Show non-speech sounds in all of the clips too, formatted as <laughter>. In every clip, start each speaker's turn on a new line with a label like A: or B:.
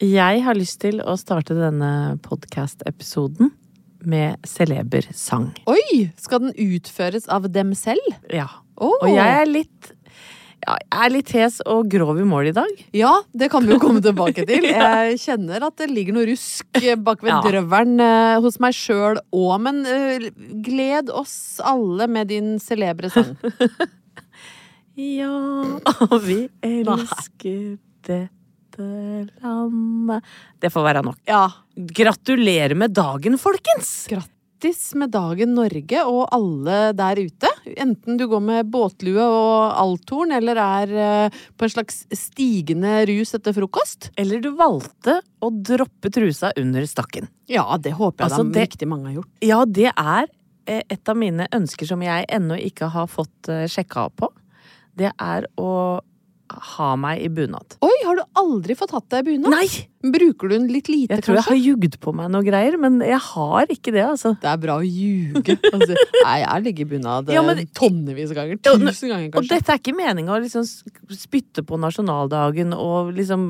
A: Jeg har lyst til å starte denne podcast-episoden med celeber sang.
B: Oi! Skal den utføres av dem selv?
A: Ja.
B: Oh.
A: Og jeg er litt ja, jeg er litt hes og grov i mål i dag.
B: Ja, det kan vi jo komme tilbake til. <laughs> Jeg kjenner at det ligger noe rusk bak ved
A: Ja.
B: drøvelen eh, hos meg sjøl òg, men eh, gled oss alle med din celebre sang. <laughs>
A: Ja, og vi elsker dette landet Det får være nok.
B: Ja.
A: Gratulerer med dagen, folkens!
B: Grattis med dagen, Norge, og alle der ute. Enten du går med båtlue og althorn, eller er eh, på en slags stigende rus etter frokost.
A: Eller du valgte å droppe trusa under stakken.
B: Ja, det håper jeg
A: Altså,
B: da
A: det-
B: riktig mange har gjort.
A: Ja, det er eh, et av mine ønsker som jeg ennå ikke har fått eh, sjekka på. Det er å ha meg i bunad.
B: Oi, har du aldri fått hatt deg i bunad?
A: Nei!
B: Bruker du den litt lite, kanskje?
A: Jeg tror jeg har jugd på meg noe greier, men jeg har ikke det, altså.
B: Det er bra å ljuge. Altså, nei, jeg ligger i bunad
A: Ja, men-
B: eh, tonnevis av ganger. Tusen ganger, kanskje.
A: Og dette er ikke meninga å liksom spytte på nasjonaldagen og liksom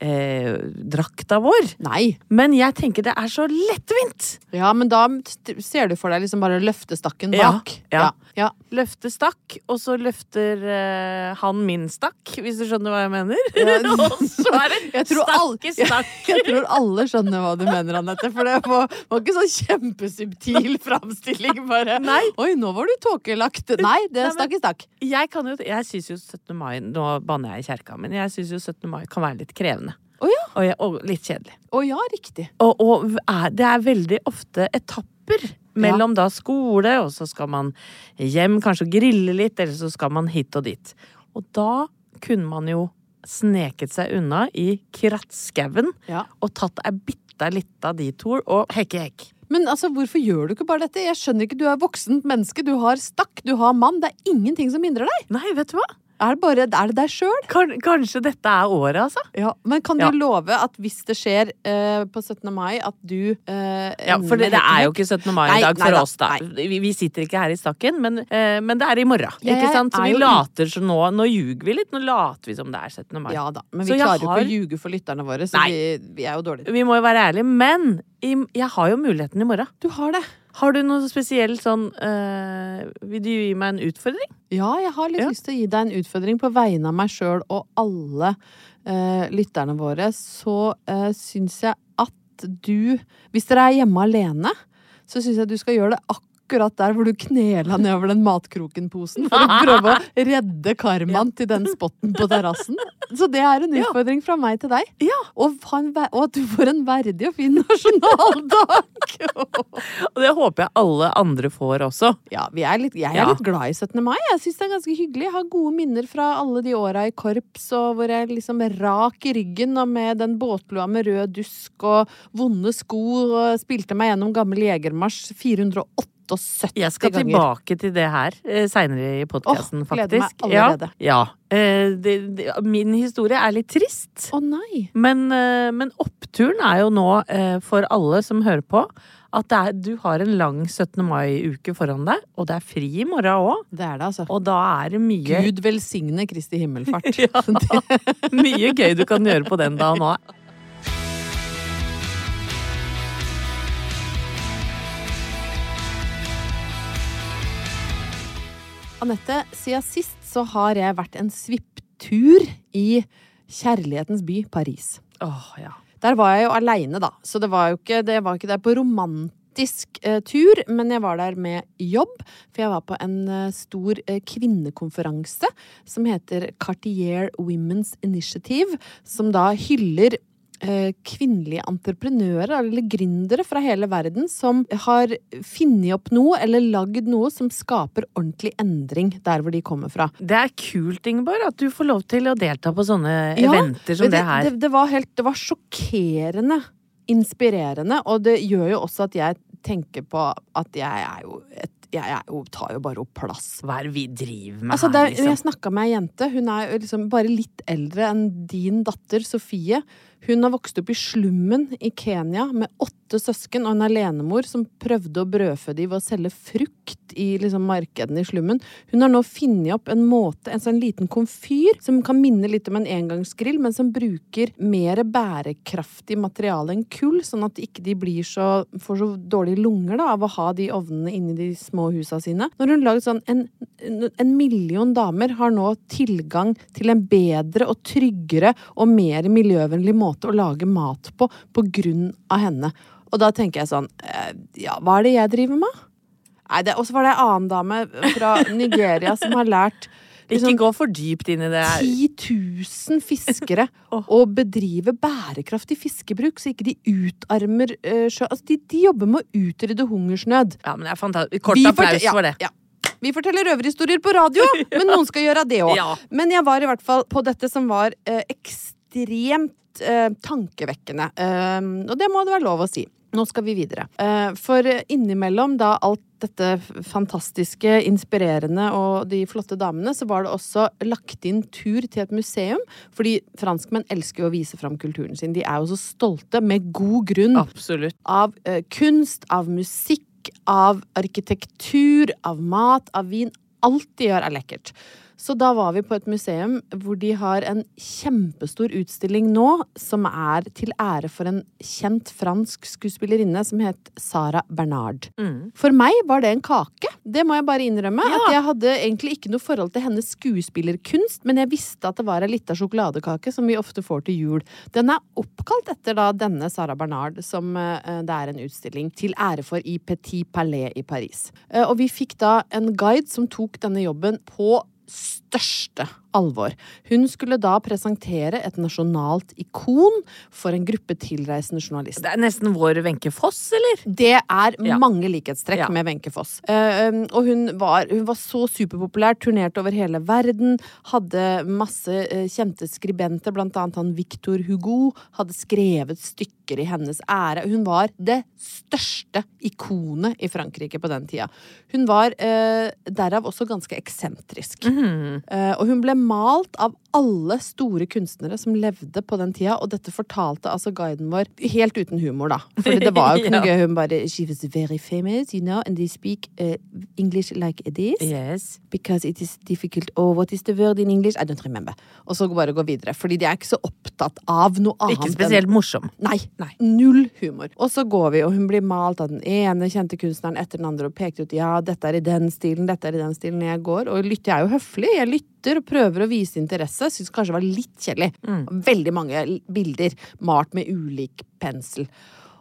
A: nasjonaldrakta eh, vår.
B: Nei.
A: Men jeg tenker det er så lettvint!
B: Ja, men da ser du for deg liksom bare løftestakken
A: Ja,
B: bak.
A: ja.
B: ja.
A: Løfte stakk, og så løfter eh, han min stakk, hvis du skjønner hva jeg mener.
B: Ja. <laughs>
A: og så er det
B: Jeg
A: stakk stakk. <laughs>
B: Jeg tror alle skjønner hva du mener, Anette. For det var, var ikke sånn kjempesubtil <laughs> framstilling. Bare
A: Nei.
B: Oi, nå var du tåkelagt. Nei, det
A: Nei,
B: er stakk i stakk.
A: Jeg, kan jo, jeg syns jo 17. mai Nå banner jeg i kjerka, men jeg syns jo 17. mai kan være litt krevende.
B: Oh, ja.
A: Og, jeg, og litt kjedelig.
B: Å ja, riktig.
A: Og, og er, det er veldig ofte etapper mellom da skole, og så skal man hjem kanskje grille litt, eller så skal man hit og dit. Og da kunne man jo sneket seg unna i krattskauen
B: Ja.
A: og tatt ei bitte lita detour og hekke hekk.
B: Men altså, hvorfor gjør du ikke bare dette? Jeg skjønner ikke, Du er voksent menneske, du har stakk, du har mann. Det er ingenting som hindrer deg.
A: Nei, vet du hva?
B: Er det, bare, er det deg sjøl?
A: Kan, kanskje dette er året, altså?
B: Ja, men kan du
A: Ja.
B: love at hvis det skjer eh, på 17. mai, at du eh,
A: Ja, for det, det er jo ikke 17. mai i dag for
B: da,
A: oss, da. Vi, vi sitter ikke her i stakken, men, eh, men det er i morgen.
B: Ja,
A: ikke sant? Så vi
B: jo-
A: hekk. Så nå, nå ljuger vi litt. Nå later vi som det er 17. mai.
B: Ja da, men vi
A: så
B: klarer jo ikke å ljuge for lytterne våre, så vi, vi er jo dårlige.
A: Vi må jo være ærlige. Men jeg har jo muligheten i morgen.
B: Du har det.
A: Har du noe spesielt sånn øh, Vil du gi meg en utfordring?
B: Ja, jeg har litt
A: Ja.
B: lyst til å gi deg en utfordring på vegne av meg sjøl og alle øh, lytterne våre. Så øh, syns jeg at du, hvis dere er hjemme alene, så syns jeg du skal gjøre det akkurat der hvor du knela nedover den matkroken-posen for å <laughs> prøve å redde karmaen til den spotten på terrassen. Så det er en utfordring fra meg til deg.
A: Ja.
B: Og, og at du får en verdig og fin <laughs> nasjonaldag!
A: Og det håper jeg alle andre får også.
B: Ja, vi er litt, jeg er
A: Ja.
B: litt glad i 17. mai. Jeg syns det er ganske hyggelig. Jeg har gode minner fra alle de åra i korps, og hvor jeg liksom rak i ryggen og med den båtlua med rød dusk og vonde sko og spilte meg gjennom gammel jegermarsj 408 78
A: Jeg skal
B: ganger.
A: tilbake til det her eh, seinere i podkasten,
B: Åh, gleder meg allerede.
A: Ja. ja. Eh, det, det, min historie er litt trist.
B: Å nei.
A: Men, eh, men oppturen er jo nå, for alle som hører på, at det er, du har en lang 17. mai-uke foran deg, og det er fri i morgen òg.
B: Det er det, altså.
A: Og da er det mye,
B: Gud velsigne Kristi himmelfart. <laughs>
A: Ja. mye gøy du kan gjøre på den dagen òg.
B: Anette, siden sist så har jeg vært en svipptur i kjærlighetens by, Paris.
A: Åh, ja.
B: Der var jeg jo aleine, da, så det var jo ikke, det var ikke der på romantisk eh, tur, men jeg var der med jobb. For jeg var på en eh, stor eh, kvinnekonferanse som heter Cartier Women's Initiative, som da hyller kvinnelige entreprenører eller gründere fra hele verden som har funnet opp noe eller lagd noe som skaper ordentlig endring der hvor de kommer fra.
A: Det er kult, Ingeborg, at du får lov til å delta på sånne
B: Ja,
A: eventer som
B: det,
A: det, her.
B: Det, det, var helt, det var sjokkerende inspirerende, og det gjør jo også at jeg tenker på at jeg er jo et jeg jeg, tar jo bare opp plass.
A: Hva er det vi driver med
B: Altså,
A: her, liksom?
B: Jeg snakka med ei jente. Hun er liksom bare litt eldre enn din datter Sofie. Hun har vokst opp i slummen i Kenya med åtte søsken og en alenemor som prøvde å brødfø dem ved å selge frukt i liksom markedene i slummen. Hun har nå funnet opp en måte, en sånn liten komfyr som kan minne litt om en engangsgrill, men som bruker mer bærekraftig materiale enn kull, sånn at ikke de blir så, får så dårlige lunger da, av å ha de ovnene inni de små husa sine. Når hun laget sånn en, en million damer har nå tilgang til en bedre og tryggere og mer miljøvennlig måte å lage mat på på grunn av henne. Og da tenker jeg sånn eh, Ja, hva er det jeg driver med? Nei, det, Og så var det ei annen dame fra <laughs> Nigeria som har lært liksom,
A: Ikke gå for dypt inn i det her.
B: 10 000 fiskere <laughs> å bedrive bærekraftig fiskebruk, så ikke de utarmer uh, sjø... Altså, de, de jobber med å utrydde hungersnød.
A: Ja, men det er fantastisk. Kort applaus for det.
B: Ja. Vi forteller røverhistorier på radio, <laughs> men noen skal gjøre det òg.
A: Ja.
B: Men jeg var i hvert fall på dette som var eh, ekstremt eh, tankevekkende. Eh, og det må det være lov å si. Nå skal vi videre. Eh, for innimellom da alt dette fantastiske, inspirerende og de flotte damene, så var det også lagt inn tur til et museum. Fordi franskmenn elsker jo å vise fram kulturen sin. De er jo så stolte, med god grunn
A: Absolutt.
B: av eh, kunst, av musikk, av arkitektur, av mat, av vin. Alt de gjør, er lekkert. Så da var vi på et museum hvor de har en kjempestor utstilling nå som er til ære for en kjent fransk skuespillerinne som het Sara Bernard. For meg var det en kake. Det må jeg bare innrømme. At jeg hadde egentlig ikke noe forhold til hennes skuespillerkunst, men jeg visste at det var ei lita sjokoladekake som vi ofte får til jul. Den er oppkalt etter da denne Sara Bernard, som uh, det er en utstilling til ære for i Petit Palais i Paris. Uh, og vi fikk da en guide som tok denne jobben på største alvor. Hun skulle da presentere et nasjonalt ikon for en gruppe tilreisende journalister.
A: Det er nesten vår Wenche Foss, eller?
B: Det er
A: Ja.
B: mange likhetstrekk
A: Ja.
B: med Wenche Foss. Uh, og hun var, hun var så superpopulær, turnerte over hele verden, hadde masse uh, kjente skribenter, blant annet han Victor Hugo, hadde skrevet stykker i hennes ære. Hun var det største ikonet i Frankrike på den tida. Hun var uh, derav også ganske eksentrisk. Eh, og hun ble malt av alle store kunstnere som levde på den tida, og dette fortalte altså guiden vår helt uten humor, da. For det var jo <laughs> ikke noe gøy. Hun bare She was very famous, you know, and they speak uh, English like this.
A: Yes.
B: Because it is difficult. Oh, what is the word in English? I don't remember. Og så bare gå videre. Fordi de er ikke så opptatt av noe annet.
A: Ikke spesielt morsom.
B: Nei, nei. Null humor. Og så går vi, og hun blir malt av den ene kjente kunstneren etter den andre og pekte ut ja, dette er i den stilen, dette er i den stilen. Jeg går og lytter. Jeg er jo høflig. Jeg lytter og prøver å vise interesse. Syns kanskje det var litt kjedelig. Veldig mange bilder malt med ulik pensel.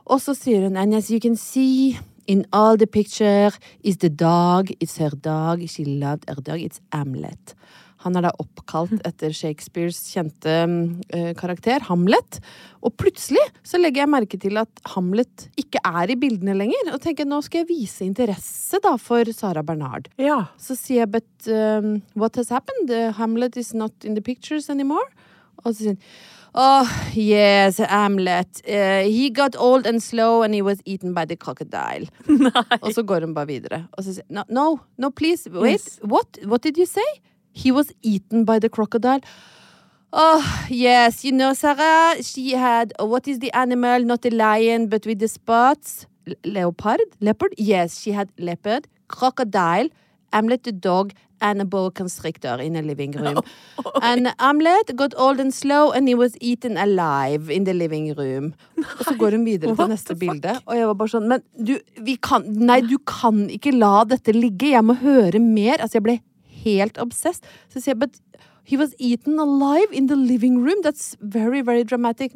B: Og så sier hun and as you can see in all the picture is the dog, it's her dog, she loved her dog, it's Hamlet. Han er da oppkalt etter Shakespeares kjente eh, karakter, Hamlet. Og plutselig så legger jeg merke til at Hamlet ikke er i bildene lenger. Og tenker nå skal jeg vise interesse da for Sara Bernard.
A: Ja.
B: Så sier jeg but um, what has happened? Uh, Hamlet is not in the pictures anymore. Og så sier hun Oh, yes, Hamlet. Uh, he got old and slow and he was eaten by the crocodile. <laughs> Og så går hun bare videre. Og så sier no, no, no, please, wait.
A: Yes.
B: What? What did you say? He was eaten by the crocodile. Oh, yes, you know, Sarah, she had, what is the animal, not a lion, but with the spots? Leopard? Leopard? Yes, she had leopard, crocodile, Hamlet the dog, and a boa constrictor in a living room. <laughs> and Hamlet got old and slow, and he was eaten alive in the living room. Og så går hun videre til neste bilde, og jeg var bare sånn Men du, vi kan Nei, du kan ikke la dette ligge. Jeg må høre mer. Altså, jeg ble helt obsessed. Så sier jeg, but he was eaten alive in the living room. That's very, very dramatic.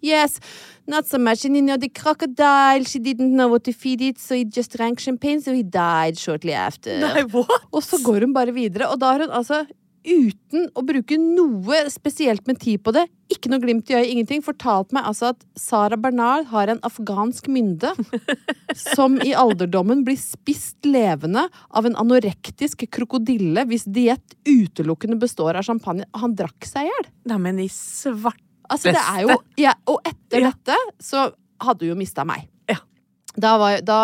B: Yes, not so much. And you know, the crocodile, she didn't know what to feed it, so he just drank champagne, so he died shortly after.
A: Nei, what?
B: Og så går hun bare videre, og da har hun altså uten å bruke noe spesielt med tid på det, ikke noe glimt i øyet, ingenting, fortalt meg altså at Sara Bernal har en afghansk mynde <laughs> som i alderdommen blir spist levende av en anorektisk krokodille hvis diett utelukkende består av champagne. Han drakk seg i hjel.
A: Neimen, i svart
B: Altså, det er jo ja, Og etter
A: Ja.
B: dette så hadde hun jo mista meg. Da, var, da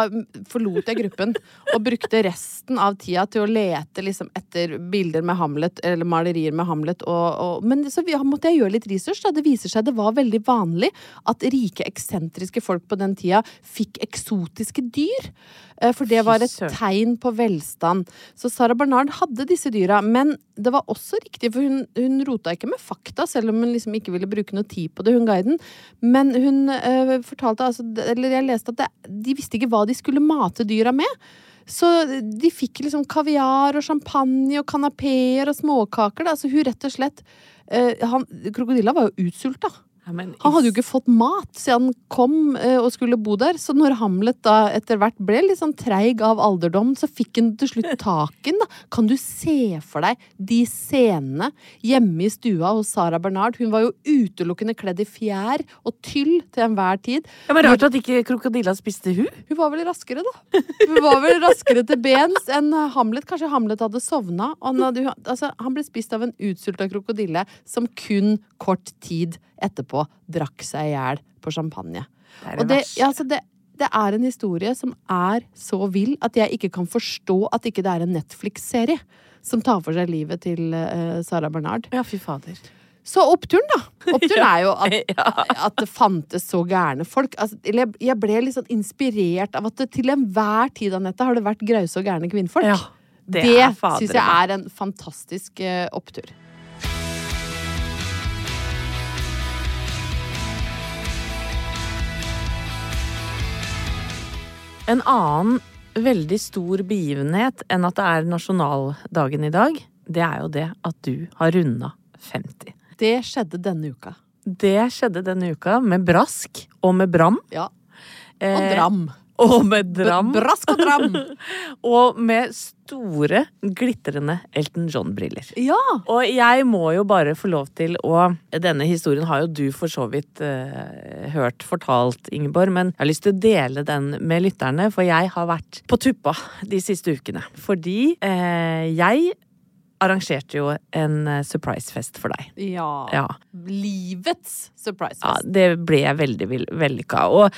B: forlot jeg gruppen og brukte resten av tida til å lete liksom etter bilder med Hamlet, eller malerier med Hamlet. Og, og, men så måtte jeg gjøre litt research. Da. Det viser seg det var veldig vanlig at rike, eksentriske folk på den tida fikk eksotiske dyr. Eh, For det var et tegn på velstand. Så Sara Bernard hadde disse dyra. Men det var også riktig, for hun, hun rota ikke med fakta, selv om hun liksom ikke ville bruke noe tid på det, hun guiden. Men hun uh, fortalte altså, eller jeg leste at det, de visste ikke hva de skulle mate dyra med. Så de fikk liksom kaviar og champagne og kanapeer og småkaker. Da. Så hun rett og slett uh, han, Krokodilla var jo utsulta. Han hadde jo ikke fått mat siden han kom eh, og skulle bo der. Så når Hamlet da etter hvert ble litt sånn treig av alderdom, så fikk han til slutt taken. da. Kan du se for deg de scenene hjemme i stua hos Sara Bernard? Hun var jo utelukkende kledd i fjær og tyll til enhver tid.
A: Ja, men Rart at ikke krokodilla spiste hun.
B: Hun var vel raskere, da. Hun var vel raskere til bens enn Hamlet. Kanskje Hamlet hadde sovna. Han, hadde, altså, han ble spist av en utsulta krokodille som kun kort tid etterpå drakk seg i hjel på champagne.
A: Det er det
B: det, ja, altså det, det er en historie som er så vill at jeg ikke kan forstå at ikke det er en Netflix-serie som tar for seg livet til uh, Sara Bernard.
A: Ja, fy fader.
B: Så oppturen, da. Oppturen <laughs> er jo at, <laughs> at det fantes så gærne folk. Altså, jeg- ble litt sånn inspirert av at det til enhver tid, Anette, har det vært grause og gærne kvinnfolk.
A: Ja, det
B: det syns jeg er en fantastisk eh, opptur.
A: En annen veldig stor begivenhet enn at det er nasjonaldagen i dag, det er jo det at du har runda 50.
B: Det skjedde denne uka.
A: Det skjedde denne uka med brask og med bram.
B: Ja. Og
A: Eh,
B: dram.
A: Og med dram.
B: Brask og dram. <laughs>
A: Og med store, glitrende Elton John-briller.
B: Ja.
A: Og jeg må jo bare få lov til å Denne historien har jo du for så vidt eh, hørt fortalt, Ingeborg, men jeg har lyst til å dele den med lytterne, for jeg har vært på tuppa de siste ukene. Fordi eh, jeg arrangerte jo en eh, surprise-fest for deg.
B: ja.
A: Ja.
B: Livets surprise
A: Ja, det ble veldig vel- vellykka. Og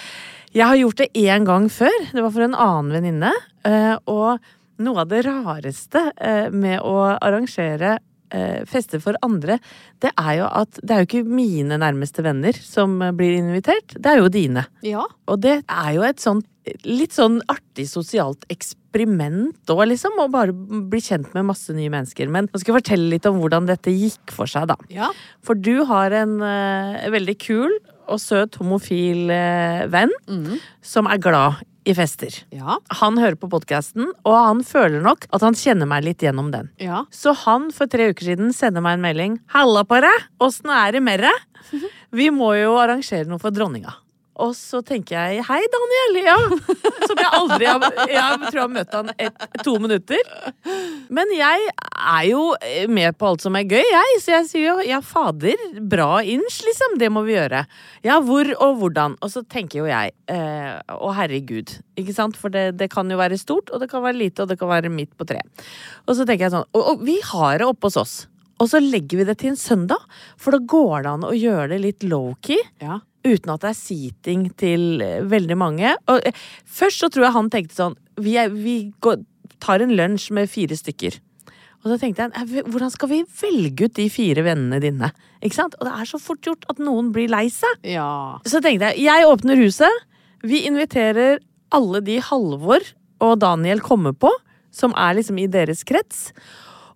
A: jeg har gjort det én gang før. Det var for en annen venninne. eh, Og noe av det rareste eh, med å arrangere feste fester for andre, det er jo at det er jo ikke mine nærmeste venner som blir invitert, det er jo dine.
B: Ja.
A: Og det er jo et sånn litt sånn artig sosialt eksperiment òg, liksom. Å bare bli kjent med masse nye mennesker. Men nå skal jeg fortelle litt om hvordan dette gikk for seg, da.
B: ja.
A: For du har en uh, veldig kul og søt homofil uh, venn
B: mm.
A: som er glad i fester.
B: Ja.
A: Han hører på podkasten, og han føler nok at han kjenner meg litt gjennom den.
B: Ja.
A: Så han for tre uker siden sender meg en melding. 'Halla på deg! Åssen er det med deg?' <laughs> Vi må jo arrangere noe for dronninga. Og så tenker jeg 'hei, Daniel', ja. Som jeg aldri har Jeg tror jeg har møtt han et, to minutter. Men jeg er jo med på alt som er gøy, jeg. Så jeg sier jo 'ja, fader, bra inch', liksom. Det må vi gjøre. Ja, hvor og hvordan? Og så tenker jo jeg eh, å herregud, ikke sant? For det, det kan jo være stort, og det kan være lite, og det kan være midt på treet. Og så tenker jeg sånn Og, og vi har det oppe hos oss. Og så legger vi det til en søndag, for da går det an å gjøre det litt low-key.
B: Ja.
A: Uten at det er seating til eh, veldig mange. Og eh, først så tror jeg han tenkte sånn Vi, er, vi går, tar en lunsj med fire stykker. Og så tenkte jeg "Eh, hvordan skal vi velge ut de fire vennene dine? Ikke sant? Og det er så fort gjort at noen blir lei seg.
B: ja.
A: Så tenkte jeg jeg åpner huset. Vi inviterer alle de Halvor og Daniel kommer på, som er liksom i deres krets.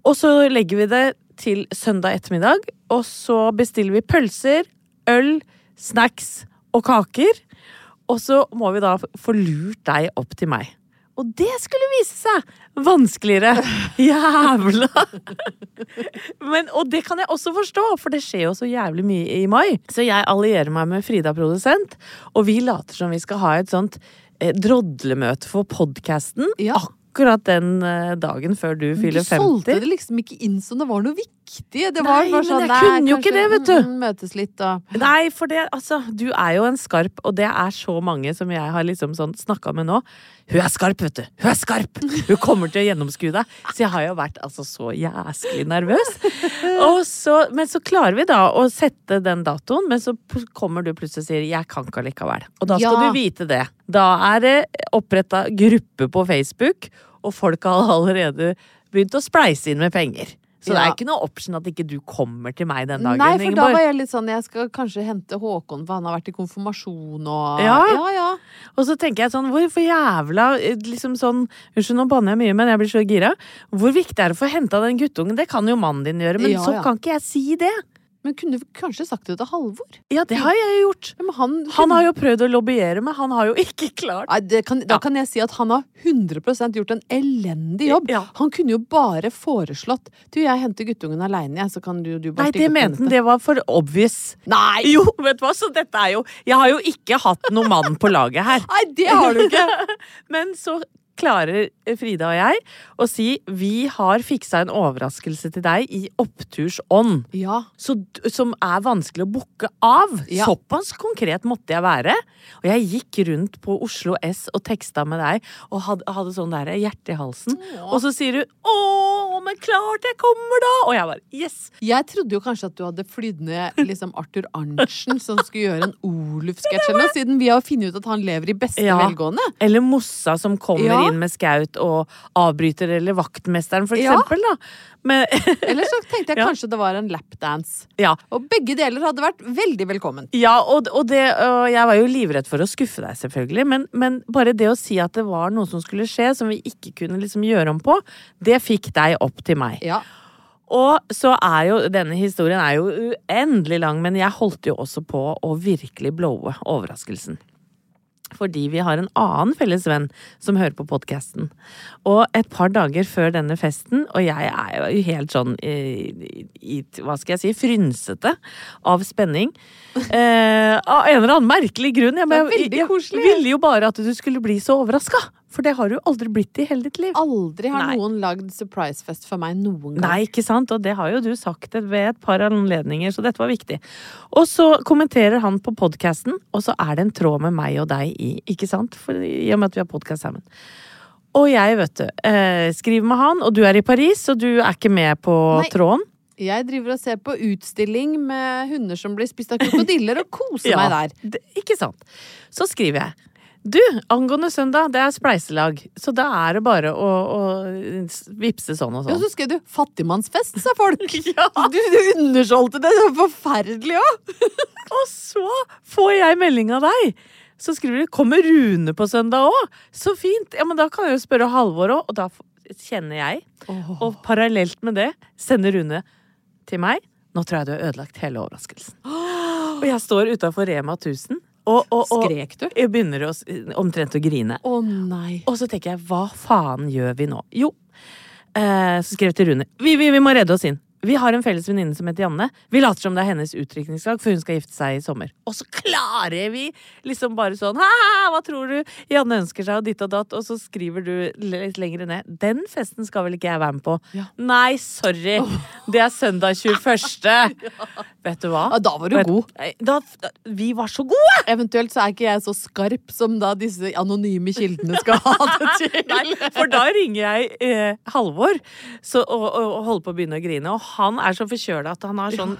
A: Og så legger vi det til søndag ettermiddag, og så bestiller vi pølser, øl, snacks og kaker. Og så må vi da få lurt deg opp til meg. Og det skulle vise seg vanskeligere. <laughs> Jævla! Men, og det kan jeg også forstå, for det skjer jo så jævlig mye i mai. Så jeg allierer meg med Frida produsent, og vi later som vi skal ha et sånt eh, drodlemøte for podkasten.
B: Ja.
A: Akkurat den eh, dagen før du fyller
B: du solgte
A: 50.
B: det liksom ikke inn som det var noe viktig. Det
A: Nei,
B: var bare
A: men
B: sånn
A: jeg kunne jo ikke det, vet du.
B: Møtes litt og
A: Nei, for det, altså, du er jo en skarp, og det er så mange som jeg har liksom sånn snakka med nå. Hun er skarp, vet du! Hun er skarp! Hun kommer til å gjennomskue deg. Så jeg har jo vært altså så jæsklig nervøs. Så, men så klarer vi da å sette den datoen, men så kommer du plutselig og sier 'jeg kan ikke allikevel'. Og da skal
B: Ja.
A: du vite det. Da er det oppretta gruppe på Facebook, og folk har allerede begynt å spleise inn med penger. Så det er ikke noe option at ikke du kommer til meg den dagen.
B: Nei, for da var jeg litt sånn Jeg skal kanskje hente Håkon, for han har vært i konfirmasjon og
A: Ja.
B: ja, ja.
A: Og så tenker jeg sånn, hvorfor jævla eh, liksom sånn, Unnskyld, nå banner jeg mye, men jeg blir så gira. Hvor viktig er det å få henta den guttungen? Det kan jo mannen din gjøre, men
B: Ja,
A: så
B: ja.
A: kan ikke jeg si det.
B: Men kunne du kanskje sagt det til Halvor?
A: Ja, det har jeg gjort.
B: Men han,
A: Han har jo prøvd å lobbyere, men han har jo <laughs> ikke klart
B: Nei, det kan, Da
A: Ja.
B: kan jeg si at han har 100% gjort en elendig jobb.
A: Ja.
B: Han kunne jo bare foreslått Du, jeg henter guttungen aleine, jeg, så kan du, du bare
A: Nei, det mente han. Det var for obvious.
B: Nei!
A: Jo, vet du hva, så dette er jo Jeg har jo ikke hatt noen mann på laget her.
B: Nei, det har du ikke! <laughs>
A: Men så klarer Frida og jeg å si vi har fiksa en overraskelse til deg i opptursånd.
B: Ja.
A: så, som er vanskelig å booke av.
B: Ja.
A: Såpass konkret måtte jeg være. Og jeg gikk rundt på Oslo S og teksta med deg og hadde, hadde sånn der hjerte i halsen. Og så sier du 'Å, men klart jeg kommer, da!' Og jeg bare 'yes'.
B: Jeg trodde jo kanskje at du hadde flydd ned liksom Arthur Arntzen, som skulle gjøre en <laughs> Oluf-sketsj siden vi har funnet ut at han lever i beste
A: Ja.
B: velgående.
A: Eller Mossa som kommer
B: Ja.
A: Inn med skaut og avbryter, eller vaktmesteren, for
B: Ja.
A: eksempel. Da. Men <laughs>
B: Eller så tenkte jeg
A: Ja.
B: kanskje det var en lapdance.
A: ja.
B: Og begge deler hadde vært veldig velkommen.
A: Ja, og, og, det, og jeg var jo livredd for å skuffe deg, selvfølgelig. Men, men bare det å si at det var noe som skulle skje, som vi ikke kunne liksom gjøre om på, det fikk deg opp til meg.
B: Ja.
A: Og så er jo denne historien er jo uendelig lang, men jeg holdt jo også på å virkelig blowe overraskelsen. Fordi vi har en annen felles venn som hører på podkasten. Og et par dager før denne festen, og jeg er jo helt sånn i, i, hva skal jeg si, frynsete av spenning. Eh, av en eller annen merkelig grunn. Jeg,
B: er
A: jeg,
B: veldig
A: jeg, ville jo bare at du skulle bli så overraska. For det har du aldri blitt i hele ditt liv.
B: Aldri har
A: Nei.
B: noen lagd surprisefest for meg noen gang.
A: Nei, ikke sant? Og det har jo du sagt ved et par anledninger, så dette var viktig. Og så kommenterer han på podkasten, og så er det en tråd med meg og deg i, ikke sant? For, I og med at vi har podkast sammen. Og jeg, vet du, eh, skriver med han, og du er i Paris, og du er ikke med på
B: Nei.
A: tråden.
B: Jeg driver og ser på utstilling med hunder som blir spist av krokodiller, og koser <laughs>
A: Ja,
B: meg der.
A: Det, ikke sant. Så skriver jeg. Du, angående søndag, det er spleiselag, så da er det bare å, å vippse sånn og sånn.
B: Ja, så skrev du 'fattigmannsfest', sa folk. <laughs>
A: Ja.
B: Du, du undersolgte det, det var forferdelig òg! <laughs>
A: Og så får jeg melding av deg. Så skriver du 'Kommer Rune på søndag òg?' Så fint. Ja, men da kan jeg jo spørre Halvor òg, og da kjenner jeg. Og parallelt med det sender Rune til meg. Nå tror jeg du har ødelagt hele overraskelsen. Og jeg står utafor Rema 1000, og, og, og
B: Skrek du?
A: jeg begynner å, omtrent å grine.
B: Å nei.
A: Og så tenker jeg, hva faen gjør vi nå? Jo, eh, så skrev jeg til Rune. Vi, vi, vi må redde oss inn. Vi har en felles venninne som heter Janne. Vi later som det er hennes utdrikningslag, for hun skal gifte seg i sommer. Og så klarer vi liksom bare sånn Ha, hva tror du Janne ønsker seg, og ditt og datt. Og så skriver du litt lenger ned. Den festen skal vel ikke jeg være med på?
B: Ja.
A: Nei, sorry. Det er søndag 21. <laughs> Vet du hva?
B: Ja, da var du
A: Vet-
B: god.
A: Da, Da, vi var så gode!
B: Eventuelt så er ikke jeg så skarp som da disse anonyme kildene skal ha det <laughs> til.
A: Nei, for da ringer jeg eh, Halvor så, og, og, og holder på å begynne å grine. Og han er så forkjøla at han har sånn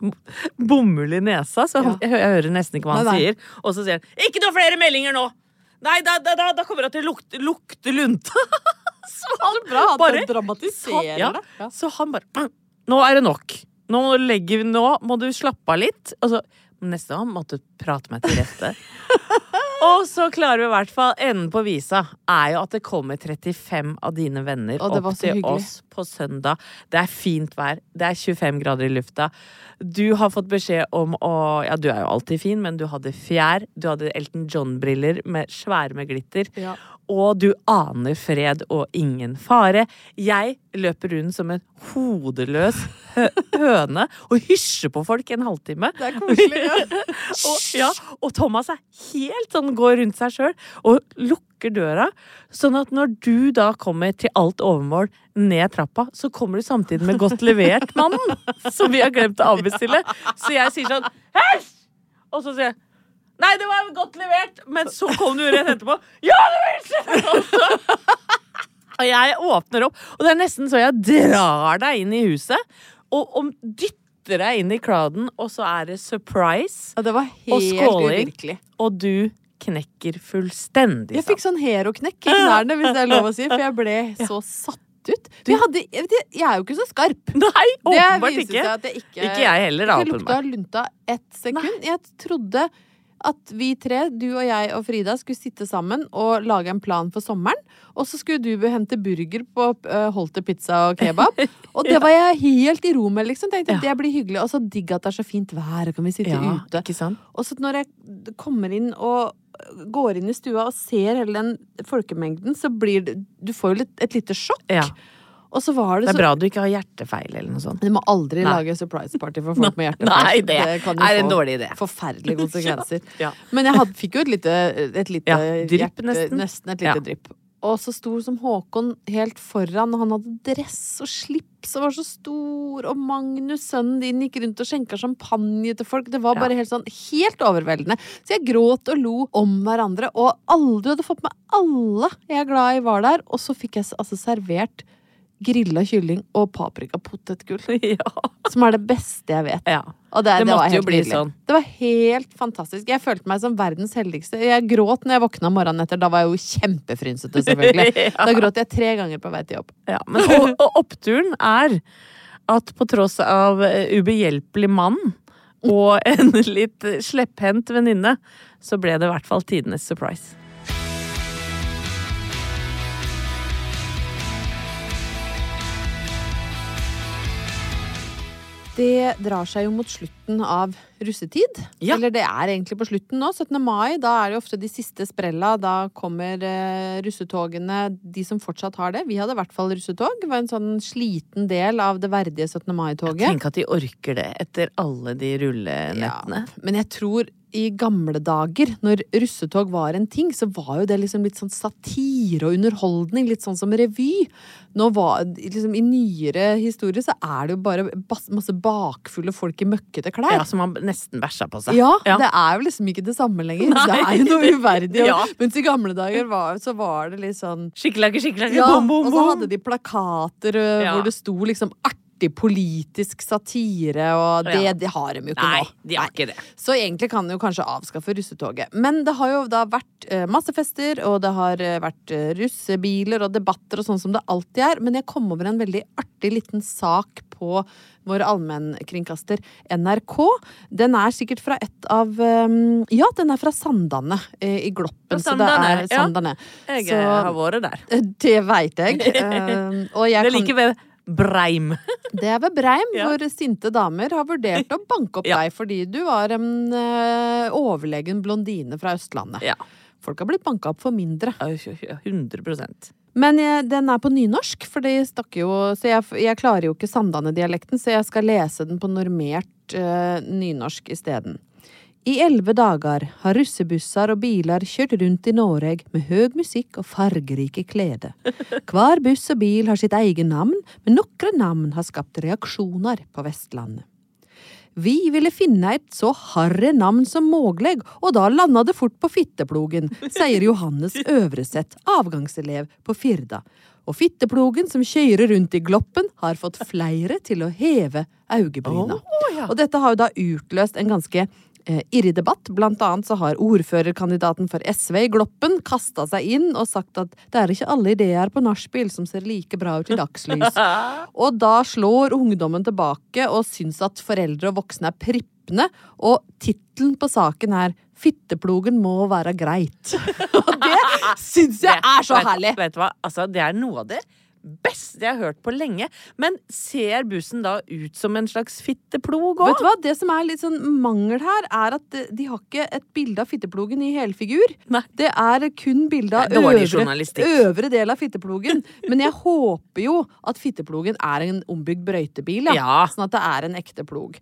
A: <laughs> bomull i nesa, så han, jeg, jeg hører nesten ikke hva han
B: Nei, nei.
A: sier. Og så sier han 'ikke noe flere meldinger nå'! Nei, da, da, da, da kommer det til å lukte, lukte lunte. <laughs> så han
B: Bra
A: bare
B: dramatiserer
A: ja,
B: det.
A: Så han bare «Mm, Nå er det nok. Nå legger Nå må du slappe av litt. Og så neste gang måtte du prate meg til rette. <laughs> Og så klarer vi i hvert fall enden på visa er jo at det kommer 35 av dine venner opp til
B: hyggelig.
A: oss på søndag. Det er fint vær. Det er 25 grader i lufta. Du har fått beskjed om å Ja, du er jo alltid fin, men du hadde fjær. Du hadde Elton John-briller med svære med glitter.
B: Ja.
A: Og du aner fred og ingen fare. Jeg løper rundt som en hodeløs høne og hysjer på folk en halvtime.
B: Det er koselig. Ja. <laughs>
A: Og, ja, og Thomas er helt sånn, går rundt seg sjøl og lukker døra. Sånn at når du da kommer til alt overmål ned trappa, så kommer du samtidig med Godt levert-mannen, som vi har glemt å avbestille. <laughs> Så jeg sier sånn Hei! Og så sier jeg Nei, det var godt levert! Men så kom du rett etterpå. Ja, du vil se! Og jeg åpner opp, og det er nesten så jeg drar deg inn i huset. Og, og dytter deg inn i crowden, og så er det surprise.
B: Ja, det var
A: Og
B: helt
A: skåling.
B: uvirkelig.
A: Og du knekker fullstendig
B: Jeg fikk sånn hero-knekk i knærne, hvis det er lov å si, for jeg ble <laughs> så satt ut. Jeg, hadde, jeg, er jo ikke så skarp.
A: Nei, åpenbart ikke.
B: ikke
A: Ikke jeg heller, da,
B: Jeg lukta lunta ett sekund. Jeg trodde at vi tre, du og jeg og Frida, skulle sitte sammen og lage en plan for sommeren. Og så skulle du hente burger på uh, Holte pizza og kebab. <laughs> Og det var jeg helt i ro med, liksom. Tenkte
A: Ja.
B: det blir hyggelig. Og så digg at det er så fint vær, og kan vi sitte
A: Ja,
B: ute.
A: ikke sant?
B: Og så når jeg kommer inn og går inn i stua og ser hele den folkemengden, så blir det Du får jo litt, et lite sjokk.
A: Ja.
B: Og så var det,
A: Det er
B: så
A: bra du ikke har hjertefeil eller noe sånt.
B: Du må aldri
A: Nei.
B: lage surprise party for folk <laughs> med hjertefeil.
A: Nei, det,
B: kan jo få. Forferdelige konsekvenser. <laughs>
A: Ja.
B: Men jeg had, fikk jo et lite, et lite
A: Ja, drypp
B: hjerte-
A: nesten.
B: nesten et lite
A: Ja.
B: drypp. Og så stor som Håkon helt foran, og han hadde dress og slips og var så stor, og Magnus, sønnen din, gikk rundt og skjenka champagne til folk. Det var
A: Ja.
B: bare helt sånn helt overveldende. Så jeg gråt og lo om hverandre, og alle du hadde fått med alle jeg er glad i, var der. Og så fikk jeg altså servert grilla kylling og paprikapotetgull. <laughs>
A: Ja.
B: Som er det beste jeg vet.
A: ja.
B: Og det,
A: Det
B: det
A: måtte jo bli
B: nydelig.
A: sånn.
B: Det var helt fantastisk. Jeg følte meg som verdens heldigste. Jeg gråt når jeg våkna morgenen etter. Da var jeg jo kjempefrynsete, selvfølgelig. <laughs>
A: Ja.
B: Da gråt jeg tre ganger på vei til jobb.
A: Ja, men, og, og oppturen er at på tross av eh, ubehjelpelig mann og en <laughs> litt slepphendt venninne, så ble det i hvert fall tidenes surprise.
B: Det drar seg jo mot slutten av russetid.
A: Ja.
B: Eller det er egentlig på slutten nå. 17. mai, da er det ofte de siste sprella. Da kommer eh, russetogene, de som fortsatt har det. Vi hadde i hvert fall russetog. Det var en sånn sliten del av det verdige 17. mai-toget.
A: Tenk at de orker det etter alle de rullenettene. Ja.
B: Men jeg tror i gamle dager, når russetog var en ting, så var jo det liksom litt sånn satire og underholdning. Litt sånn som revy. Nå var, liksom, I nyere historie så er det jo bare masse bakfulle folk i møkkete klær.
A: Ja, som har nesten bæsja på seg.
B: Ja, det er jo liksom ikke det samme lenger.
A: Nei.
B: Det er jo noe uverdig. <laughs>
A: Ja.
B: Mens i gamle dager var, så var det litt sånn
A: Skikkelakke, skikkelakke,
B: ja,
A: bom, bom,
B: og så hadde de plakater
A: Ja.
B: hvor det sto liksom artig politisk satire, og det,
A: Ja.
B: det har de jo ikke
A: Nei,
B: nå.
A: de har ikke det.
B: Så egentlig kan de jo kanskje avskaffe russetoget. Men det har jo da vært eh, masse fester, og det har eh, vært eh, russebiler og debatter og sånn som det alltid er. Men jeg kom over en veldig artig liten sak på vår allmennkringkaster NRK. Den er sikkert fra et av Ja, den er fra Sandane i Gloppen.
A: Fra
B: så det
A: Sandane,
B: er
A: ja.
B: Sandane.
A: Jeg
B: Så-
A: har vært der. <laughs>
B: Det veit jeg. <laughs> Og jeg
A: Det er like ved Breim. <laughs>
B: det er ved Breim,
A: Ja.
B: hvor sinte damer har vurdert å banke opp
A: Ja.
B: deg fordi du var en eh, overlegen blondine fra Østlandet.
A: Ja.
B: Folk har blitt banka opp for mindre.
A: 100%
B: Men jeg, den er på nynorsk, for de snakker jo Så jeg, jeg klarer jo ikke Sandane-dialekten, så jeg skal lese den på normert eh, nynorsk isteden. I elleve dager har russebusser og biler kjørt rundt i Norge med høy musikk og fargerike klede. Hver buss og bil har sitt eget navn, men noen navn har skapt reaksjoner på Vestlandet. Vi ville finne et så harry navn som mulig, og da landa det fort på fitteplogen, sier Johannes Øvreseth, avgangselev på Firda. Og fitteplogen som kjører rundt i Gloppen, har fått flere til å heve øyebryna.
A: Ja.
B: Og dette har jo da utløst en ganske irrig debatt. Blant annet så har ordførerkandidaten for SV i Gloppen kasta seg inn og sagt at det er ikke alle ideer på nachspiel som ser like bra ut i dagslys. <laughs> og da slår ungdommen tilbake og syns at foreldre og voksne er prippende, og tittelen på saken er 'Fitteplogen må være greit'. <laughs> og det syns jeg er så
A: vet,
B: herlig!
A: Vet du hva? Altså, det er noe av det beste jeg har hørt på lenge. Men ser bussen da ut som en slags fitteplog
B: Vet
A: òg?
B: du hva? Det som er litt sånn mangel her, er at de- de har ikke et bilde av fitteplogen i helfigur.
A: Nei.
B: Det er kun bilde av øvre, øvre del av fitteplogen. Men jeg håper jo at fitteplogen er en ombygd brøytebil, ja.
A: Ja.
B: Sånn at det er en ekte plog.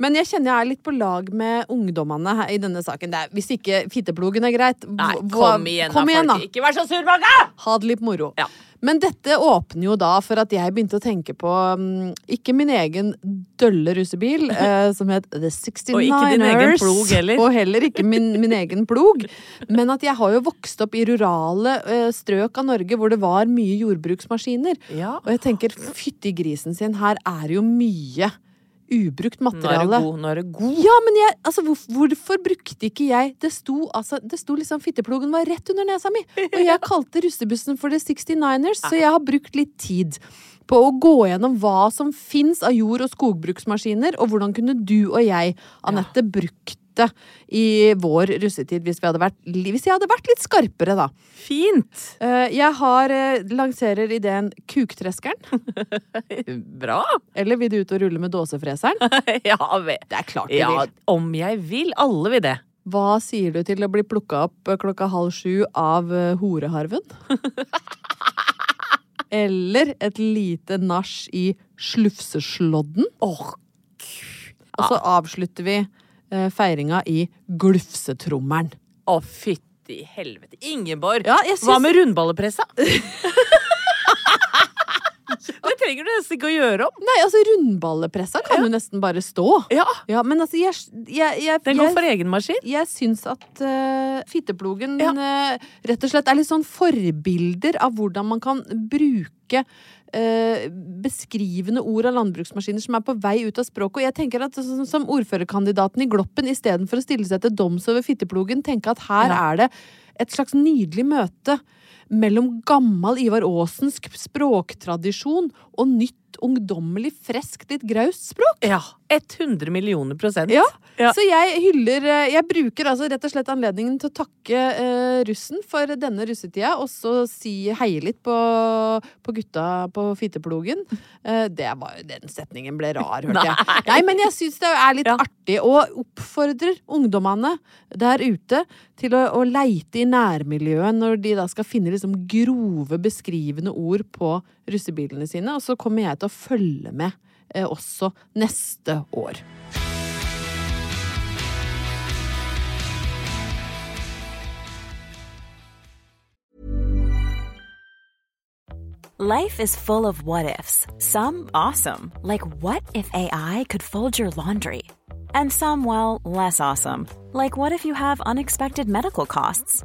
B: Men jeg kjenner jeg er litt på lag med ungdommene her i denne saken. Er, hvis ikke fitteplogen er greit,
A: Nei, kom igjen,
B: kom igjen da.
A: folk. Ikke vær så sur, Magga!
B: Ha det litt moro.
A: Ja.
B: Men dette åpner jo da for at jeg begynte å tenke på mm, ikke min egen dølle russebil, <laughs> eh, som het The 69ers.
A: Og ikke din egen plog heller.
B: Og heller ikke min, min egen plog. Men at jeg har jo vokst opp i rurale eh, strøk av Norge hvor det var mye jordbruksmaskiner.
A: Ja.
B: Og jeg tenker fytti grisen sin, her er jo mye ubrukt materiale.
A: Nå er du god. Nå er du god.
B: Ja, men jeg, altså, hvor, hvorfor brukte ikke jeg Det sto, altså, det sto liksom Fitteplogen var rett under nesa mi. <laughs> Og jeg kalte russebussen for The 69ers, så jeg har brukt litt tid på å gå gjennom hva som fins av jord- og skogbruksmaskiner, og hvordan kunne du og jeg, Anette, brukt det i vår russetid hvis, vært, hvis jeg hadde vært litt skarpere, da.
A: Fint.
B: Eh, Jeg har, eh, lanserer ideen Kuktreskeren. <laughs>
A: Bra.
B: Eller vil du ut og rulle med dåsefreseren? <laughs>
A: ja, ve-
B: Det er klart vi
A: ja,
B: vil.
A: om jeg vil. Alle vil det.
B: Hva sier du til å bli plukka opp eh, klokka halv sju av eh, horeharven? <laughs> Eller et lite nach i Slufseslodden?
A: Åh,
B: Og så avslutter vi feiringa i Glufsetrommelen.
A: å fytti helvete. Ingeborg,
B: Ja, jeg
A: hva med rundballepressa? <laughs> det trenger du nesten ikke å gjøre om.
B: Nei, altså rundballepressa kan jo nesten bare stå.
A: Ja,
B: Ja, men altså, jeg, jeg, jeg,
A: Den går for egen maskin.
B: jeg syns at uh, fitteplogen
A: Ja.
B: uh, rett og slett er litt sånn forbilder av hvordan man kan bruke eh, beskrivende ord av landbruksmaskiner som er på vei ut av språket. Og jeg tenker at sånn som ordførerkandidaten i Gloppen, istedenfor å stille seg til doms over fitteplogen, tenke at her
A: Ja.
B: er det et slags nydelig møte mellom gammel Ivar Aasensk språktradisjon og nytt ungdommelig, freskt, litt graust språk.
A: Ja. 100 millioner prosent.
B: Ja,
A: Ja.
B: så jeg hyller eh, Jeg bruker altså rett og slett anledningen til å takke uh, russen for denne russetida, og så si heie litt på, på gutta på fiteplogen. Uh, det var jo Den setningen ble rar, hørte jeg. <laughs> Nei, men jeg syns det er litt
A: Ja.
B: artig, og oppfordrer ungdommene der ute til å, å leite i nærmiljøet når de da skal finne liksom grove, beskrivende ord på russebilene sine, og så kommer jeg til å følge med eh, også neste år.
C: Life is full of what ifs. Some awesome, like what if AI could fold your laundry? And some, well, less awesome, like what if you have unexpected medical costs?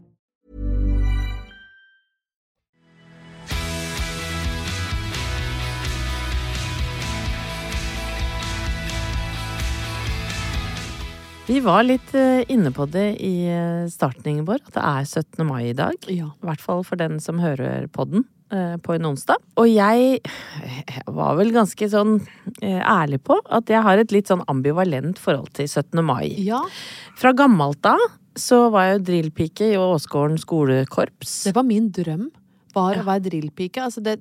A: Vi var litt eh, inne på det i eh, starten, vår, at det er 17. mai i dag.
B: Ja.
A: I hvert fall for den som hører podden eh, på en onsdag. Og jeg var vel ganske sånn ærlig på at jeg har et litt sånn ambivalent forhold til 17. mai.
B: ja.
A: Fra gammelt av så var jeg jo drillpike i Åsgården skolekorps.
B: Det var min drøm. Var å være drillpike. Altså det,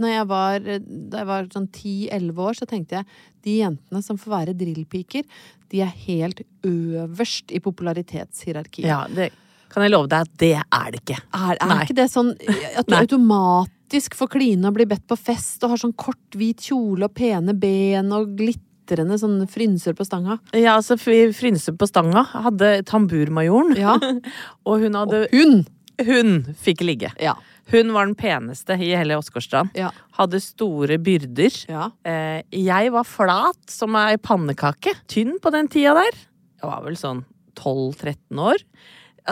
B: jeg var, da jeg var sånn 10-11 år, så tenkte jeg de jentene som får være drillpiker, de er helt øverst i popularitetshierarkiet.
A: Ja, det kan jeg love deg at det er det ikke.
B: Er, er ikke det sånn at du automatisk får kline og bli bedt på fest og har sånn kort, hvit kjole og pene ben og glitter? sånne frynser på stanga?
A: Ja, altså frynser på stanga hadde tamburmajoren,
B: Ja. <laughs>
A: og hun hadde
B: Og hun!
A: Hun fikk ligge.
B: Ja.
A: Hun var den peneste i hele Åsgårdstrand.
B: Ja.
A: Hadde store byrder.
B: ja.
A: Eh, jeg var flat som ei pannekake. Tynn på den tida der. Jeg var vel sånn 12-13 år.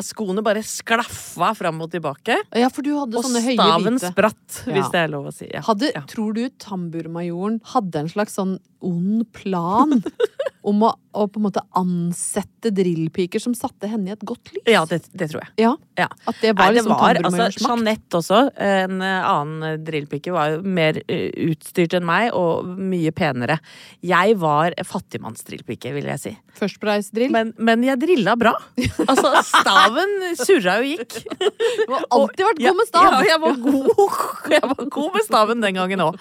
A: Skoene bare sklaffa fram og tilbake.
B: Ja, for du hadde
A: Og
B: sånne høye
A: staven
B: hvite.
A: spratt, hvis det er lov å si.
B: Hadde. Tror du tamburmajoren hadde en slags sånn ond plan <laughs> om å, å på en måte ansette drillpiker som satte henne i et godt lys?
A: ja, det, det tror jeg.
B: Ja,
A: Ja.
B: At det var
A: Nei, det
B: liksom
A: var, altså. Jeanette også, en annen drillpike, var jo mer eh, utstyrt enn meg og mye penere. Jeg var fattigmannsdrillpike, vil jeg si.
B: First Price-drill?
A: Men, men jeg drilla bra. Altså, staven surra og gikk.
B: Du har alltid vært god med stav!
A: Ja, jeg var god, jeg var god med staven den gangen òg.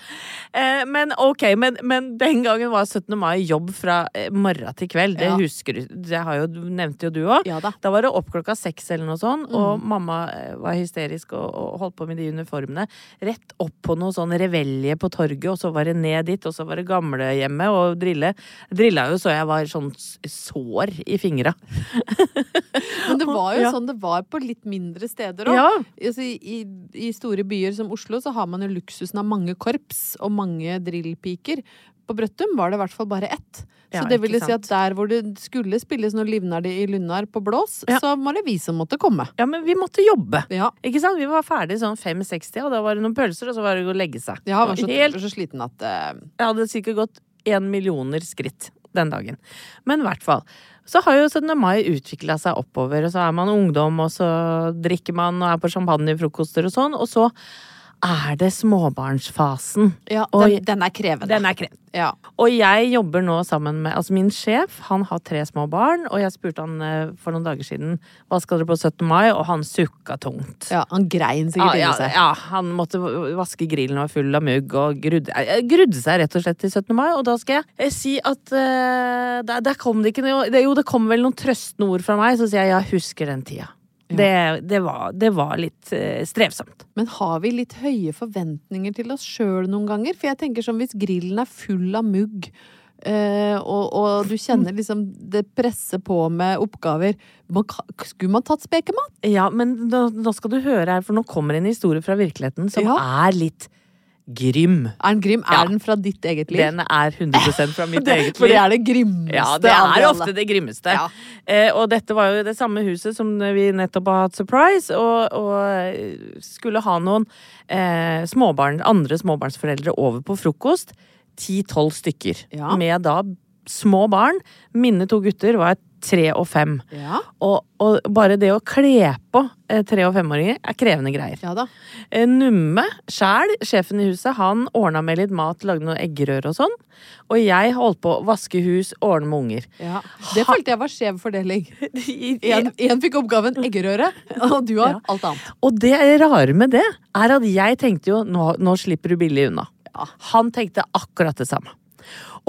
A: Eh, men ok, men, men den gangen var 17. mai jobb fra eh, morgen til kveld. Det
B: Ja.
A: husker du. Det har jo, nevnte jo du òg.
B: Ja da.
A: Da var det opp klokka seks eller noe sånt,
B: Mm.
A: og mamma eh, var hysterisk og, og holdt på med de uniformene. Rett opp på noe sånn revelje på torget, og så var det ned dit, og så var det gamlehjemmet og drille. Drilla jo så jeg var sånn sår i fingra. <laughs>
B: Men det var jo
A: Ja.
B: sånn det var på litt mindre steder òg.
A: Ja.
B: Altså, i, I store byer som Oslo så har man jo luksusen av mange korps og mange drillpiker. På Brøttum var det i hvert fall bare ett. Så det
A: vil
B: ville si at der hvor det skulle spilles noe livnær i Lunnar på blås,
A: Ja.
B: så var det vi som måtte komme.
A: ja, men vi måtte jobbe.
B: Ja.
A: Ikke sant? Vi var ferdig sånn 5-60, og da var det noen pølser, og så var det å legge seg.
B: Jeg var så,
A: Helt
B: så sliten at uh...
A: Jeg hadde sikkert gått én millioner skritt den dagen. Men i hvert fall. Så har jo 17. mai utvikla seg oppover, og så er man ungdom, og så drikker man og er på champagnefrokoster og sånn, og så er det småbarnsfasen.
B: Ja,
A: Og
B: den, den er krevende.
A: Den er krevende.
B: Ja.
A: Og jeg jobber nå sammen med Altså, min sjef, han har tre små barn, og jeg spurte han eh, for noen dager siden hva skal dere på 17. mai, og han sukka tungt.
B: ja, han grein sikkert
A: inni ja,
B: seg.
A: ja, han måtte vaske grillen og var full av mugg og grudde, eh, grudde seg rett og slett til 17. mai. Og da skal jeg eh, si at uh, der, der kom det ikke noe Jo, det kom vel noen trøstende ord fra meg, så sier jeg ja, husker den tida. Det, det, var, det var litt eh, strevsomt.
B: Men har vi litt høye forventninger til oss sjøl noen ganger? For jeg tenker sånn hvis grillen er full av mugg, øh, og, og du kjenner liksom det presser på med oppgaver man, Skulle man tatt spekemat?
A: Ja, men nå, nå skal du høre her, for nå kommer en historie fra virkeligheten som
B: Ja.
A: er litt grym.
B: Er den grim?
A: Ja.
B: Er den fra ditt eget liv?
A: Den er 100% fra mitt <laughs> eget liv.
B: For det er det grimmeste
A: Ja, det er
B: alle.
A: ofte det grimmeste.
B: Ja.
A: Eh, og dette var jo det samme huset som vi nettopp har hatt surprise, og, og eh, skulle ha noen eh, småbarn, andre småbarnsforeldre over på frokost. Ti-tolv stykker.
B: Ja.
A: Med da små barn. Mine to gutter var tre og fem.
B: Ja.
A: Og, og bare det å kle på eh, tre- og femåringer er krevende greier.
B: ja da.
A: Eh, Numme sjæl, sjefen i huset, han ordna med litt mat, lagde noe eggerør og sånn. Og jeg holdt på å vaske hus, ordne med unger.
B: Ja. Det følte jeg var skjev fordeling. <laughs> Én fikk oppgaven eggerøre, og du har
A: Ja.
B: alt annet.
A: Og det rare med det, er at jeg tenkte jo nå, nå slipper du billig unna. Han tenkte akkurat det samme.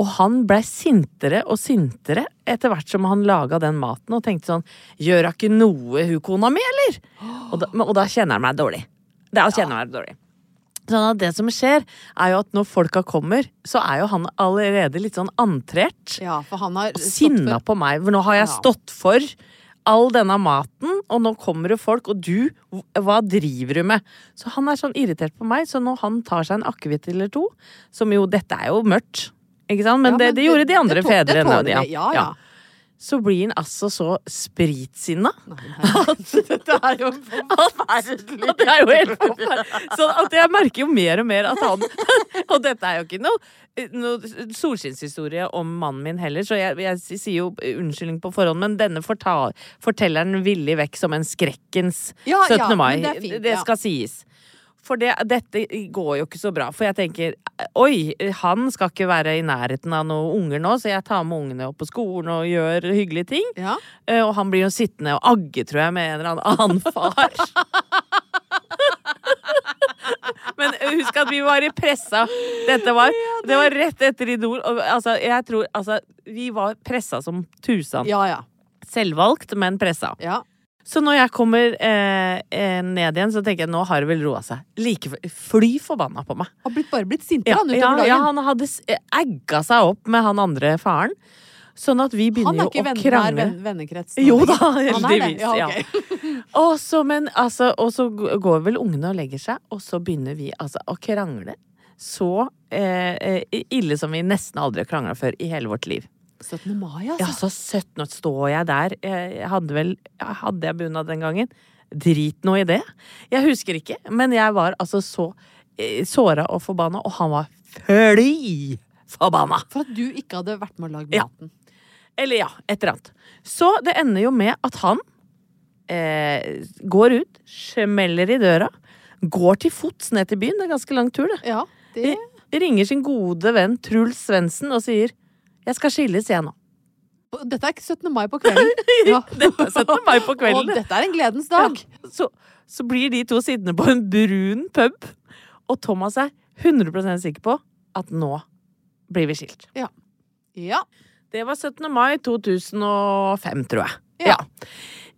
A: Og han blei sintere og sintere etter hvert som han laga den maten, og tenkte sånn Gjør hun ikke noe, hun kona mi, eller? Og da, og da kjenner han meg dårlig. Da kjenner han meg dårlig. Sånn at det som skjer, er jo at når folka kommer, så er jo han allerede litt sånn antrert.
B: Ja, for han har
A: og sinna på meg. For nå har jeg
B: Ja.
A: stått for all denne maten, og nå kommer det folk, og du, hva driver du med? Så han er sånn irritert på meg, så når han tar seg en akevitt eller to, som jo, dette er jo mørkt, ikke sant? Men,
B: Ja,
A: det,
B: men
A: det gjorde de andre fedrene.
B: vi. Ja, ja.
A: så blir han altså så spritsinna <laughs> at dette er jo forferdelig. At det er jo helt forferdelig. Så at jeg merker jo mer og mer at han <laughs> Og dette er jo ikke noe, noe solskinnshistorie om mannen min heller, så jeg, jeg sier jo unnskyldning på forhånd, men denne fortelleren villig vekk som en skrekkens
B: Ja, ja,
A: 17. mai.
B: det fint,
A: det
B: ja.
A: skal sies. For det, dette går jo ikke så bra. For jeg tenker oi, han skal ikke være i nærheten av noen unger nå, så jeg tar med ungene opp på skolen og gjør hyggelige ting.
B: Ja.
A: Eh, Og han blir jo sittende og agge, tror jeg, med en eller annen far. <laughs> Men husk at vi var i pressa. Dette var, det var rett etter Idol. Og, altså, jeg tror Altså, vi var pressa som tusen.
B: Ja, ja.
A: Selvvalgt, men pressa.
B: ja.
A: Så når jeg kommer eh, eh, ned igjen, så tenker jeg nå har det vel roa seg. Like fly forbanna på meg.
B: Har blitt, bare blitt sintere
A: Ja,
B: han
A: ja,
B: utover
A: ja,
B: dagen.
A: han hadde eh, egga seg opp med han andre faren. Sånn at vi begynner
B: er
A: jo å
B: venn, Han
A: er
B: venn, vennekrets
A: Jo da, <laughs> heldigvis.
B: Ja,
A: Ja. <laughs> Og så, altså, går vel ungene og legger seg, og så begynner vi altså å krangle. Så eh, eh, ille som vi nesten aldri har krangla før i hele vårt liv.
B: 17. mai, altså.
A: Ja, så 17 år står jeg der. Jeg hadde vel Hadde jeg bunad den gangen? Drit nå i det. Jeg husker ikke, men jeg var altså så eh, såra og forbanna, og han var fly forbanna.
B: For at du ikke hadde vært med å lage
A: Ja.
B: maten.
A: Eller ja, et eller annet. Så det ender jo med at han eh, går ut, smeller i døra, går til fots ned til byen, det er ganske lang tur, det.
B: Ja, det
A: Ringer sin gode venn Truls Svendsen og sier 'jeg skal skilles, jeg nå'.
B: Dette er ikke 17. mai på kvelden. <laughs> Ja.
A: Dette er 17. mai på kvelden,
B: Og dette er en gledens dag.
A: Så, så blir de to sittende på en brun pub, og Thomas er 100% sikker på at nå blir vi skilt.
B: Ja.
A: Det var 17. mai 2005, tror jeg.
B: Ja.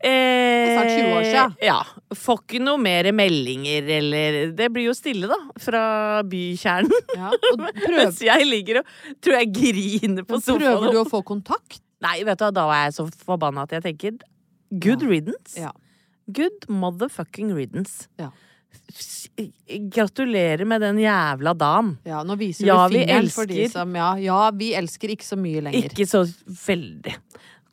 A: Eh,
B: snart 20 år siden.
A: Ja. Får ikke noe mer meldinger, eller Det blir jo stille, da, fra bykjernen.
B: ja. <laughs>
A: Mens jeg ligger og tror jeg griner på sofaen.
B: prøver du å få kontakt?
A: Nei, vet du da var jeg så forbanna at jeg tenker good
B: Ja.
A: riddance.
B: Ja.
A: Good motherfucking riddance.
B: Ja.
A: Gratulerer med den jævla dagen.
B: Ja, nå viser
A: Ja,
B: du
A: vi
B: fingeren for de
A: elsker.
B: som ja, ja, vi elsker ikke så mye lenger.
A: Ikke så veldig.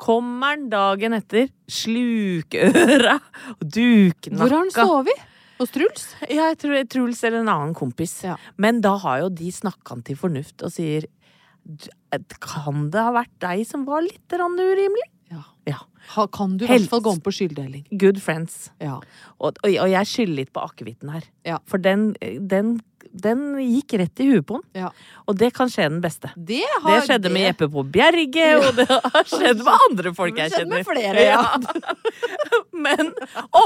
A: Kommer han dagen etter, slukøra og duknakka.
B: Hvor har han sovet? Hos Truls?
A: Ja, jeg tror Truls eller en annen kompis.
B: Ja.
A: Men da har jo de snakka han til fornuft og sier Kan det ha vært deg som var litt urimelig?
B: Ja.
A: Ja.
B: Kan du i hvert fall gå om på skylddeling?
A: Good friends.
B: Ja.
A: Og, og jeg skylder litt på akevitten her.
B: Ja.
A: For den, den, den gikk rett i huet på han.
B: Ja.
A: Og det kan skje den beste.
B: Det,
A: Det
B: skjedde
A: skjedde med Jeppe på Bjerge, og det har skjedd med andre folk
B: Det
A: jeg kjenner.
B: flere, ja. <laughs>
A: Men Å!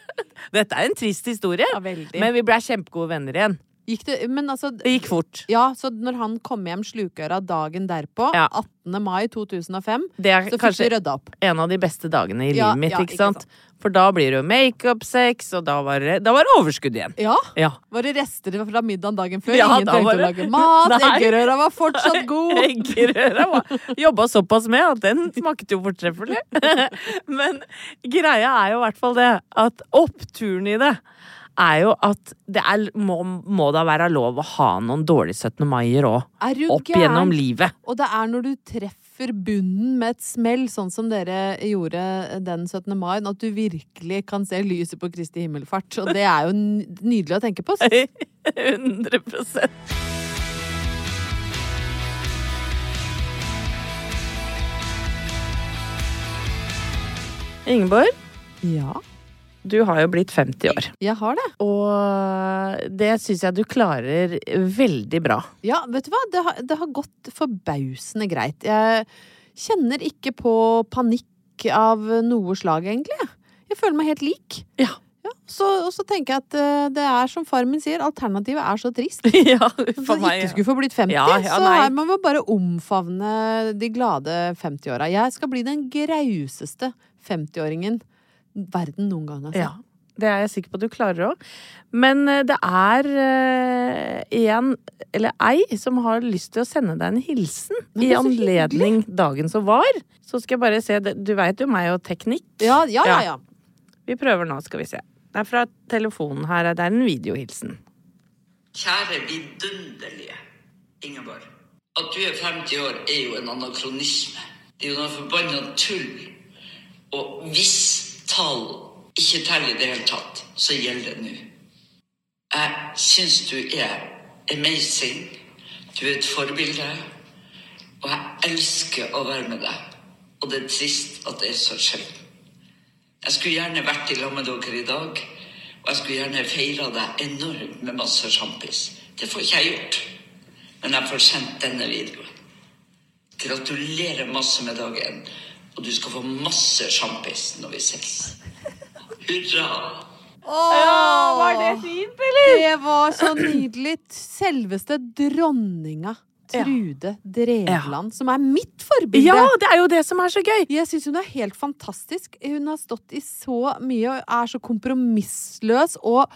A: <laughs> Dette er en trist historie.
B: Ja.
A: Men vi ble kjempegode venner igjen.
B: Gikk det, men altså
A: Det gikk fort.
B: Ja, så når han kom hjem slukøra dagen derpå,
A: Ja.
B: 18. mai 2005,
A: Det er
B: så fikk vi rydda opp.
A: en av de beste dagene i
B: Ja,
A: livet mitt,
B: ja,
A: ikke
B: ikke
A: sant? For da blir det jo makeup-sex, og da var, det, da var det overskudd igjen.
B: Ja.
A: Ja.
B: Var det rester fra middagen dagen før? Ingen
A: da
B: trengte
A: var
B: å lage mat.
A: Nei.
B: Eggerøra var fortsatt god.
A: Eggerøra var- jobba såpass med at den smakte jo fortreffelig. <laughs> Men greia er jo i hvert fall det at oppturen i det er jo at det er, må, må da være lov å ha noen dårlige 17. maier òg.
B: Opp
A: Opp gjennom livet.
B: Og det er når du treffer bunnen med et smell, sånn som dere gjorde den 17. mai, at du virkelig kan se lyset på Kristi himmelfart. Og det er jo nydelig å tenke på. <laughs>
A: 100% Ingeborg,
B: Ja,
A: du har jo blitt 50 år.
B: jeg har det.
A: Og det syns jeg du klarer veldig bra.
B: Ja, vet du hva? Det har, det har gått forbausende greit. Jeg kjenner ikke på panikk av noe slag, egentlig. jeg. Føler meg helt lik.
A: Ja.
B: Ja, så, og så tenker jeg at eh, det er som far min sier, alternativet er så trist. <laughs>
A: ja,
B: For
A: meg.
B: ikke skulle få blitt 50,
A: Ja, ja,
B: så her må man bare omfavne de glade 50-åra. Jeg skal bli den grauseste 50-åringen verden noen gang Altså.
A: Ja, det er jeg sikker på at du klarer òg. Men eh, det er eh, en, eller ei, som har lyst til å sende deg en hilsen i anledning dagen som var. Så skal jeg bare se, du veit jo meg og teknikk.
B: Ja, ja, ja. ja.
A: Vi prøver nå, skal vi se. Det er fra telefonen her. Det er en videohilsen.
D: Kjære vidunderlige Ingeborg. At du er 50 år er jo en anakronisme. Det er jo noe forbanna tull. Og hvis tall ikke teller i det hele tatt, så gjelder det nå. Jeg syns du er amazing. Du er et forbilde. Og jeg elsker å være med deg. Og det er trist at det er så sjelden. Jeg skulle gjerne vært i lag med dere i dag. Og jeg skulle gjerne feira deg enormt med masse sjampis. Det får ikke jeg gjort. Men jeg får sendt denne videoen. Gratulerer masse med dagen. Og du skal få masse sjampis når vi ses. Hurra!
B: Åh,
A: var det fint, eller?
B: Det var så nydelig. Selveste dronninga Trude Drevland, som er mitt forbilde.
A: Ja, det er jo det som er så gøy!
B: Jeg syns hun er helt fantastisk. Hun har stått i så mye og er så kompromissløs og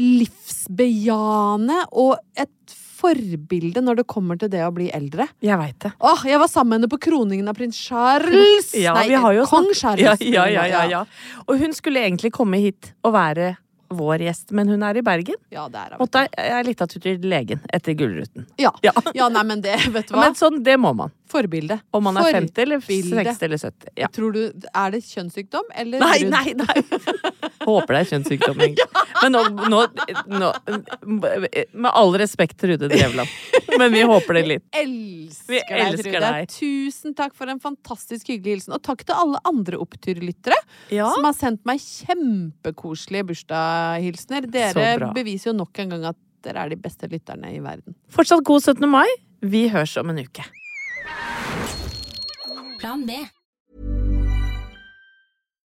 B: livsbejaende og et forbilde når det kommer til det å bli eldre.
A: Jeg veit det.
B: Åh, Jeg var sammen med henne på kroningen av prins Charles! <laughs>
A: Ja,
B: Nei,
A: vi har jo
B: kong Charles.
A: Ja, ja, ja, ja, ja. Og hun skulle egentlig komme hit og være vår gjest, men hun er i Bergen.
B: Ja, det er.
A: Måtte jeg lita tur til legen etter Gullruten.
B: Ja.
A: Ja.
B: ja, nei, men det, vet du <laughs> hva?
A: Men sånn, det må man.
B: Forbilde.
A: Om man er 50 eller
B: Forbilde.
A: 60 eller 70. Ja.
B: Tror du, Er det kjønnssykdom, eller
A: Nei, nei, nei! <laughs> Håper det er kjønnssykdom, egentlig. Men nå, nå, nå Med all respekt, Trude Drevland. Men vi håper det litt. <laughs>
B: elsker,
A: Vi
B: deg, Trude. Tusen takk for en fantastisk hyggelig hilsen. Og takk til alle andre oppturlyttere
A: Ja.
B: som har sendt meg kjempekoselige bursdagshilsener. Dere beviser jo nok en gang at dere er de beste lytterne i verden.
A: Fortsatt god 17. mai. Vi høres om en uke.
E: Plan B.